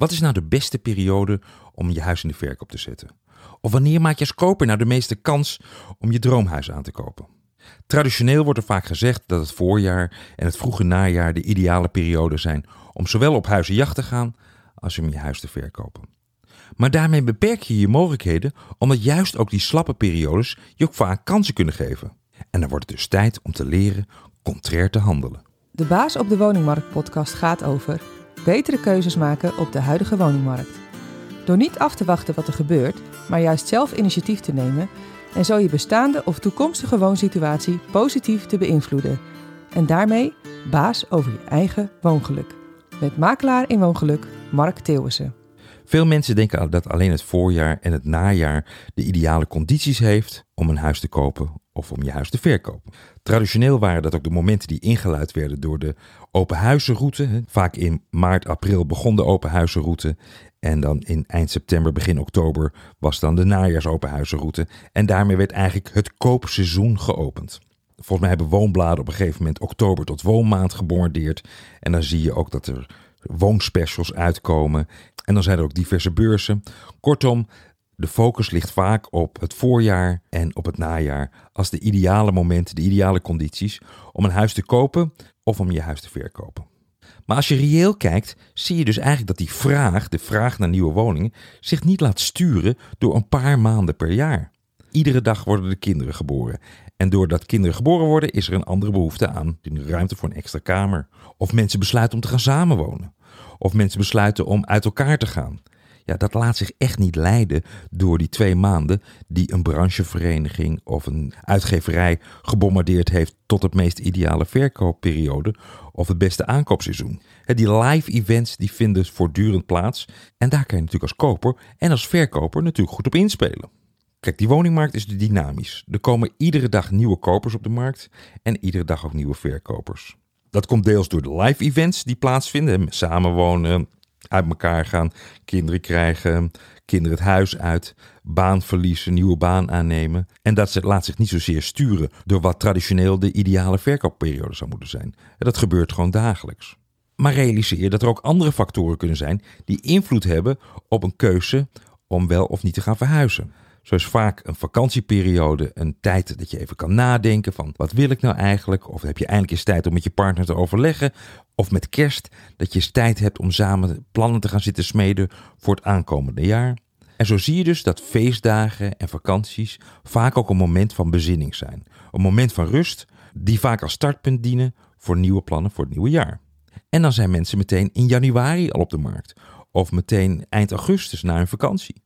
Wat is nou de beste periode om je huis in de verkoop te zetten? Of wanneer maak je als koper nou de meeste kans om je droomhuis aan te kopen? Traditioneel wordt er vaak gezegd dat het voorjaar en het vroege najaar de ideale periode zijn om zowel op huizenjacht te gaan als om je huis te verkopen. Maar daarmee beperk je je mogelijkheden, omdat juist ook die slappe periodes je ook vaak kansen kunnen geven. En dan wordt het dus tijd om te leren contrair te handelen. De Baas op de Woningmarkt podcast gaat over betere keuzes maken op de huidige woningmarkt. Door niet af te wachten wat er gebeurt, maar juist zelf initiatief te nemen en zo je bestaande of toekomstige woonsituatie positief te beïnvloeden. En daarmee baas over je eigen woongeluk. Met makelaar in woongeluk Mark Theeuwissen. Veel mensen denken dat alleen het voorjaar en het najaar de ideale condities heeft om een huis te kopen of om je huis te verkopen. Traditioneel waren dat ook de momenten die ingeluid werden door de open huizenroute. Vaak in maart, april begon de open huizenroute en dan in eind september, begin oktober was dan de najaars open huizenroute. En daarmee werd eigenlijk het koopseizoen geopend. Volgens mij hebben woonbladen op een gegeven moment oktober tot woonmaand gebombardeerd. En dan zie je ook dat er woonspecials uitkomen. En dan zijn er ook diverse beurzen. Kortom, de focus ligt vaak op het voorjaar en op het najaar als de ideale momenten, de ideale condities om een huis te kopen of om je huis te verkopen. Maar als je reëel kijkt, zie je dus eigenlijk dat die vraag, de vraag naar nieuwe woningen, zich niet laat sturen door een paar maanden per jaar. Iedere dag worden de kinderen geboren. En doordat kinderen geboren worden, is er een andere behoefte aan ruimte voor een extra kamer. Of mensen besluiten om te gaan samenwonen. Of mensen besluiten om uit elkaar te gaan. Ja, dat laat zich echt niet leiden door die twee maanden die een branchevereniging of een uitgeverij gebombardeerd heeft tot het meest ideale verkoopperiode of het beste aankoopseizoen. Die live events die vinden voortdurend plaats en daar kan je natuurlijk als koper en als verkoper natuurlijk goed op inspelen. Kijk, die woningmarkt is dynamisch. Er komen iedere dag nieuwe kopers op de markt en iedere dag ook nieuwe verkopers. Dat komt deels door de live events die plaatsvinden, samenwonen, uit elkaar gaan, kinderen krijgen, kinderen het huis uit, baan verliezen, nieuwe baan aannemen. En dat laat zich niet zozeer sturen door wat traditioneel de ideale verkoopperiode zou moeten zijn. Dat gebeurt gewoon dagelijks. Maar realiseer dat er ook andere factoren kunnen zijn die invloed hebben op een keuze om wel of niet te gaan verhuizen. Zo is vaak een vakantieperiode een tijd dat je even kan nadenken van wat wil ik nou eigenlijk? Of heb je eindelijk eens tijd om met je partner te overleggen? Of met kerst dat je eens tijd hebt om samen plannen te gaan zitten smeden voor het aankomende jaar. En zo zie je dus dat feestdagen en vakanties vaak ook een moment van bezinning zijn. Een moment van rust die vaak als startpunt dienen voor nieuwe plannen voor het nieuwe jaar. En dan zijn mensen meteen in januari al op de markt. Of meteen eind augustus na hun vakantie.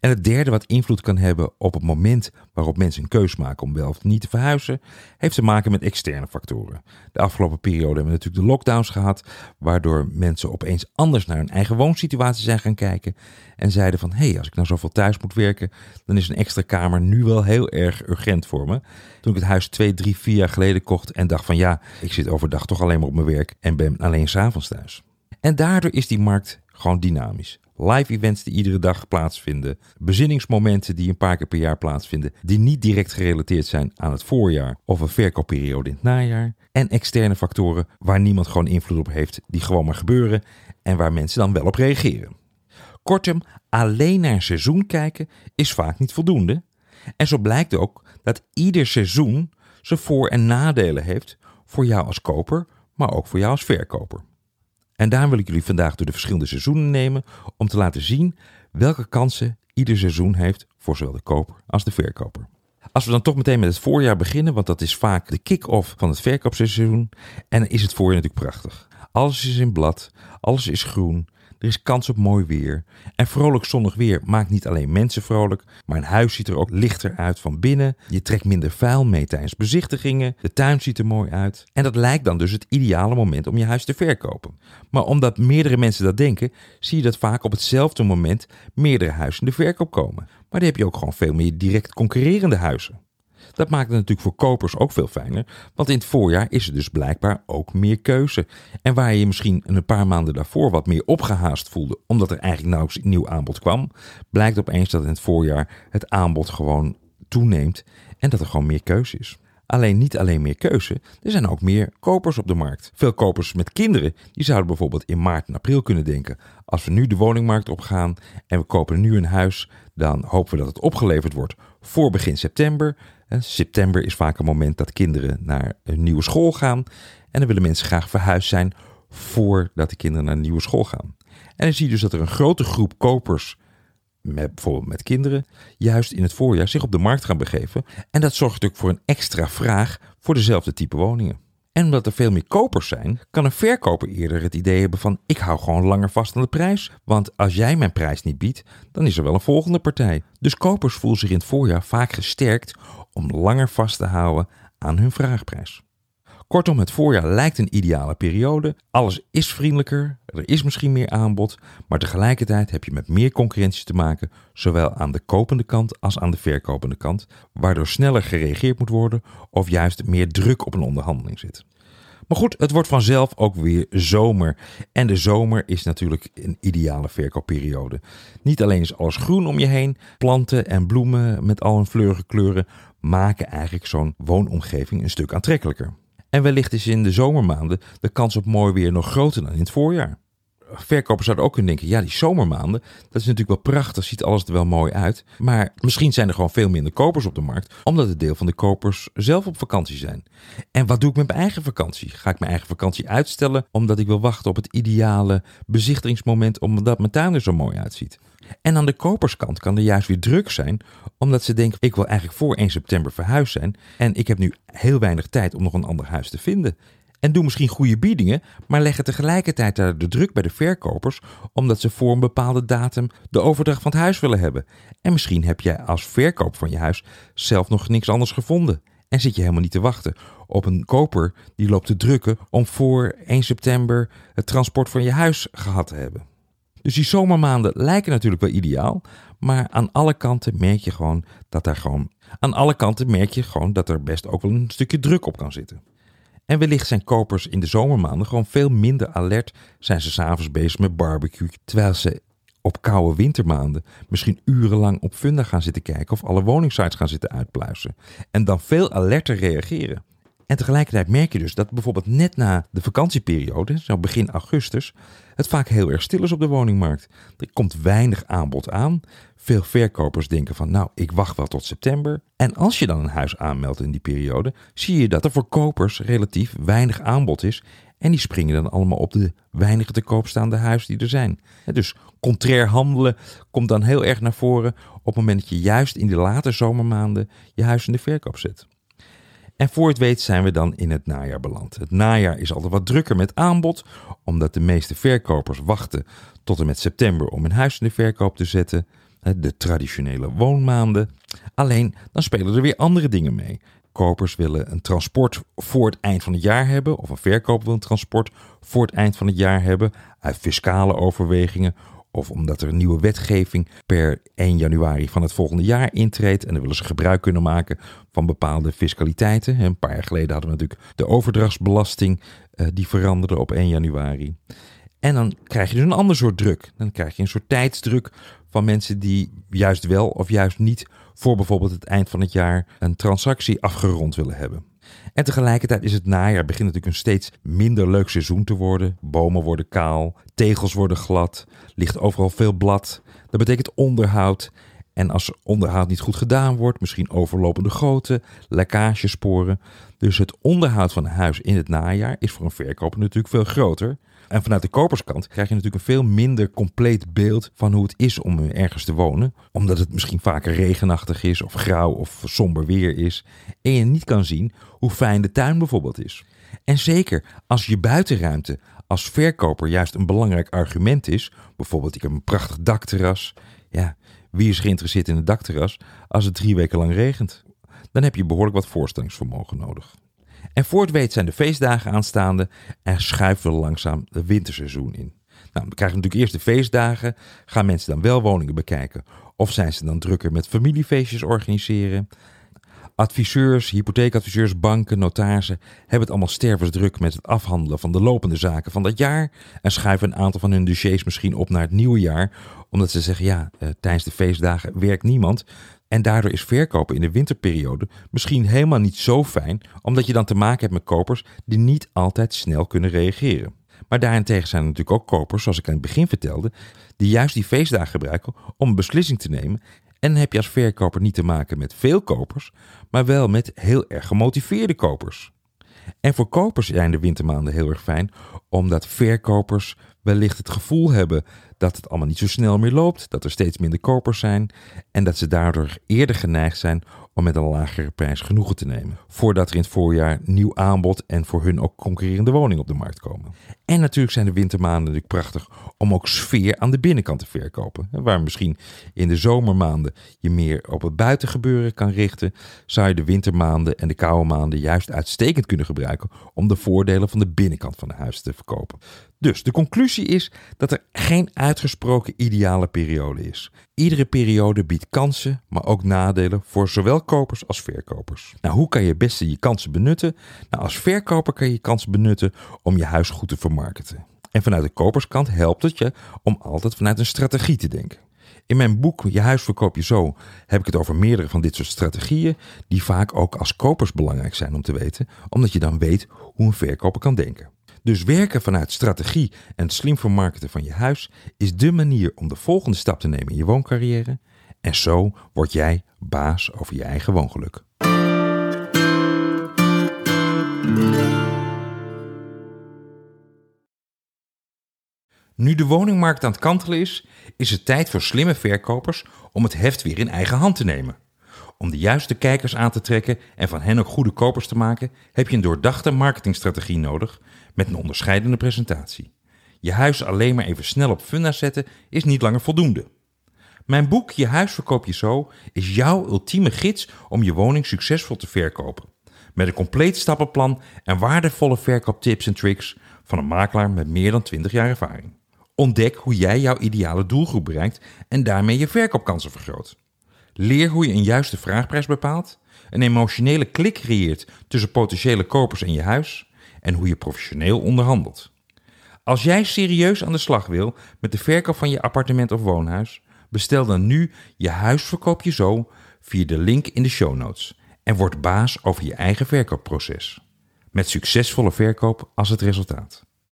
En het derde wat invloed kan hebben op het moment waarop mensen een keus maken om wel of niet te verhuizen, heeft te maken met externe factoren. De afgelopen periode hebben we natuurlijk de lockdowns gehad, waardoor mensen opeens anders naar hun eigen woonsituatie zijn gaan kijken en zeiden van hé, hey, als ik nou zoveel thuis moet werken, dan is een extra kamer nu wel heel erg urgent voor me. Toen ik het huis twee, drie, vier jaar geleden kocht en dacht van ja, ik zit overdag toch alleen maar op mijn werk en ben alleen s'avonds thuis. En daardoor is die markt gewoon dynamisch live events die iedere dag plaatsvinden, bezinningsmomenten die een paar keer per jaar plaatsvinden, die niet direct gerelateerd zijn aan het voorjaar of een verkoopperiode in het najaar, en externe factoren waar niemand gewoon invloed op heeft, die gewoon maar gebeuren en waar mensen dan wel op reageren. Kortom, alleen naar seizoen kijken is vaak niet voldoende. En zo blijkt ook dat ieder seizoen zijn voor- en nadelen heeft voor jou als koper, maar ook voor jou als verkoper. En daar wil ik jullie vandaag door de verschillende seizoenen nemen om te laten zien welke kansen ieder seizoen heeft voor zowel de koper als de verkoper. Als we dan toch meteen met het voorjaar beginnen, want dat is vaak de kick-off van het verkoopseizoen, en is het voorjaar natuurlijk prachtig. Alles is in blad, alles is groen, er is kans op mooi weer. En vrolijk zonnig weer maakt niet alleen mensen vrolijk, maar een huis ziet er ook lichter uit van binnen. Je trekt minder vuil mee tijdens bezichtigingen. De tuin ziet er mooi uit. En dat lijkt dan dus het ideale moment om je huis te verkopen. Maar omdat meerdere mensen dat denken, zie je dat vaak op hetzelfde moment meerdere huizen in de verkoop komen. Maar dan heb je ook gewoon veel meer direct concurrerende huizen. Dat maakt het natuurlijk voor kopers ook veel fijner, want in het voorjaar is er dus blijkbaar ook meer keuze. En waar je je misschien een paar maanden daarvoor wat meer opgehaast voelde, omdat er eigenlijk nauwelijks nieuw aanbod kwam, blijkt opeens dat in het voorjaar het aanbod gewoon toeneemt en dat er gewoon meer keuze is. Alleen niet alleen meer keuze, er zijn ook meer kopers op de markt. Veel kopers met kinderen, die zouden bijvoorbeeld in maart en april kunnen denken. Als we nu de woningmarkt opgaan en we kopen nu een huis, dan hopen we dat het opgeleverd wordt voor begin september. September is vaak een moment dat kinderen naar een nieuwe school gaan. En dan willen mensen graag verhuisd zijn voordat de kinderen naar een nieuwe school gaan. En dan zie je dus dat er een grote groep kopers met, bijvoorbeeld met kinderen, juist in het voorjaar zich op de markt gaan begeven. En dat zorgt natuurlijk voor een extra vraag voor dezelfde type woningen. En omdat er veel meer kopers zijn, kan een verkoper eerder het idee hebben van ik hou gewoon langer vast aan de prijs. Want als jij mijn prijs niet biedt, dan is er wel een volgende partij. Dus kopers voelen zich in het voorjaar vaak gesterkt om langer vast te houden aan hun vraagprijs. Kortom, het voorjaar lijkt een ideale periode. Alles is vriendelijker, er is misschien meer aanbod, maar tegelijkertijd heb je met meer concurrentie te maken, zowel aan de kopende kant als aan de verkopende kant, waardoor sneller gereageerd moet worden of juist meer druk op een onderhandeling zit. Maar goed, het wordt vanzelf ook weer zomer. En de zomer is natuurlijk een ideale verkoopperiode. Niet alleen is alles groen om je heen, planten en bloemen met al hun fleurige kleuren maken eigenlijk zo'n woonomgeving een stuk aantrekkelijker. En wellicht is in de zomermaanden de kans op mooi weer nog groter dan in het voorjaar. Verkopers zouden ook kunnen denken, ja die zomermaanden, dat is natuurlijk wel prachtig, ziet alles er wel mooi uit. Maar misschien zijn er gewoon veel minder kopers op de markt, omdat het deel van de kopers zelf op vakantie zijn. En wat doe ik met mijn eigen vakantie? Ga ik mijn eigen vakantie uitstellen omdat ik wil wachten op het ideale bezichtigingsmoment omdat mijn tuin er zo mooi uitziet? En aan de koperskant kan er juist weer druk zijn, omdat ze denken: ik wil eigenlijk voor 1 september verhuisd zijn en ik heb nu heel weinig tijd om nog een ander huis te vinden. En doe misschien goede biedingen, maar leggen tegelijkertijd daar de druk bij de verkopers, omdat ze voor een bepaalde datum de overdracht van het huis willen hebben. En misschien heb jij als verkoop van je huis zelf nog niks anders gevonden. En zit je helemaal niet te wachten op een koper die loopt te drukken om voor 1 september het transport van je huis gehad te hebben. Dus die zomermaanden lijken natuurlijk wel ideaal, maar aan alle kanten merk je gewoon dat daar gewoon aan alle kanten merk je gewoon dat er best ook wel een stukje druk op kan zitten. En wellicht zijn kopers in de zomermaanden gewoon veel minder alert, zijn ze s'avonds bezig met barbecue, terwijl ze op koude wintermaanden misschien urenlang op Funda gaan zitten kijken of alle woningsites gaan zitten uitpluizen. En dan veel alerter reageren. En tegelijkertijd merk je dus dat bijvoorbeeld net na de vakantieperiode, zo begin augustus, het vaak heel erg stil is op de woningmarkt. Er komt weinig aanbod aan. Veel verkopers denken van nou, ik wacht wel tot september. En als je dan een huis aanmeldt in die periode, zie je dat er voor kopers relatief weinig aanbod is. En die springen dan allemaal op de weinige te koop staande huizen die er zijn. Dus contrair handelen komt dan heel erg naar voren op het moment dat je juist in de late zomermaanden je huis in de verkoop zet. En voor het weet zijn we dan in het najaar beland. Het najaar is altijd wat drukker met aanbod, omdat de meeste verkopers wachten tot en met september om hun huis in de verkoop te zetten. De traditionele woonmaanden. Alleen dan spelen er weer andere dingen mee. Kopers willen een transport voor het eind van het jaar hebben, of een verkoper wil een transport voor het eind van het jaar hebben, uit fiscale overwegingen of omdat er een nieuwe wetgeving per 1 januari van het volgende jaar intreedt. En dan willen ze gebruik kunnen maken van bepaalde fiscaliteiten. Een paar jaar geleden hadden we natuurlijk de overdrachtsbelasting, uh, die veranderde op 1 januari. En dan krijg je dus een ander soort druk. Dan krijg je een soort tijdsdruk van mensen die juist wel of juist niet voor bijvoorbeeld het eind van het jaar een transactie afgerond willen hebben. En tegelijkertijd is het najaar begint natuurlijk een steeds minder leuk seizoen te worden. Bomen worden kaal, tegels worden glad, ligt overal veel blad. Dat betekent onderhoud. En als onderhoud niet goed gedaan wordt, misschien overlopende grootte, lekkagesporen. Dus het onderhoud van een huis in het najaar is voor een verkoper natuurlijk veel groter. En vanuit de koperskant krijg je natuurlijk een veel minder compleet beeld van hoe het is om ergens te wonen. Omdat het misschien vaker regenachtig is of grauw of somber weer is. En je niet kan zien hoe fijn de tuin bijvoorbeeld is. En zeker als je buitenruimte als verkoper juist een belangrijk argument is. Bijvoorbeeld ik heb een prachtig dakterras. Ja, wie is geïnteresseerd in een dakterras als het drie weken lang regent? Dan heb je behoorlijk wat voorstellingsvermogen nodig. En voor het weet zijn de feestdagen aanstaande en schuiven we langzaam het winterseizoen in. Nou, dan krijgen we natuurlijk eerst de feestdagen. Gaan mensen dan wel woningen bekijken? Of zijn ze dan drukker met familiefeestjes organiseren? Adviseurs, hypotheekadviseurs, banken, notarissen hebben het allemaal stervensdruk met het afhandelen van de lopende zaken van dat jaar. En schuiven een aantal van hun dossiers misschien op naar het nieuwe jaar. Omdat ze zeggen, ja, eh, tijdens de feestdagen werkt niemand. En daardoor is verkopen in de winterperiode misschien helemaal niet zo fijn, omdat je dan te maken hebt met kopers die niet altijd snel kunnen reageren. Maar daarentegen zijn er natuurlijk ook kopers, zoals ik aan het begin vertelde, die juist die feestdagen gebruiken om een beslissing te nemen. En dan heb je als verkoper niet te maken met veel kopers, maar wel met heel erg gemotiveerde kopers. En voor kopers zijn de wintermaanden heel erg fijn, omdat verkopers wellicht het gevoel hebben dat het allemaal niet zo snel meer loopt, dat er steeds minder kopers zijn en dat ze daardoor eerder geneigd zijn om met een lagere prijs genoegen te nemen. Voordat er in het voorjaar nieuw aanbod en voor hun ook concurrerende woningen op de markt komen. En natuurlijk zijn de wintermaanden natuurlijk prachtig om ook sfeer aan de binnenkant te verkopen. Waar misschien in de zomermaanden je meer op het buitengebeuren kan richten, zou je de wintermaanden en de koude maanden juist uitstekend kunnen gebruiken om de voordelen van de binnenkant van de huis te verkopen. Dus de conclusie is dat er geen uitgesproken ideale periode is. Iedere periode biedt kansen, maar ook nadelen voor zowel kopers als verkopers. Nou, hoe kan je het beste je kansen benutten? Nou, als verkoper kan je je kansen benutten om je huis goed te vermarkten. En vanuit de koperskant helpt het je om altijd vanuit een strategie te denken. In mijn boek Je huis verkoop je zo heb ik het over meerdere van dit soort strategieën, die vaak ook als kopers belangrijk zijn om te weten, omdat je dan weet hoe een verkoper kan denken. Dus werken vanuit strategie en slim vermarkten van je huis is de manier om de volgende stap te nemen in je wooncarrière. En zo word jij baas over je eigen woongeluk. Nu de woningmarkt aan het kantelen is, is het tijd voor slimme verkopers om het heft weer in eigen hand te nemen. Om de juiste kijkers aan te trekken en van hen ook goede kopers te maken, heb je een doordachte marketingstrategie nodig met een onderscheidende presentatie. Je huis alleen maar even snel op funda zetten is niet langer voldoende. Mijn boek Je huis verkoop je zo is jouw ultieme gids om je woning succesvol te verkopen. Met een compleet stappenplan en waardevolle verkooptips en tricks van een makelaar met meer dan 20 jaar ervaring. Ontdek hoe jij jouw ideale doelgroep bereikt en daarmee je verkoopkansen vergroot. Leer hoe je een juiste vraagprijs bepaalt, een emotionele klik creëert tussen potentiële kopers en je huis en hoe je professioneel onderhandelt. Als jij serieus aan de slag wil met de verkoop van je appartement of woonhuis, bestel dan nu je huisverkoop je zo via de link in de show notes en word baas over je eigen verkoopproces. Met succesvolle verkoop als het resultaat.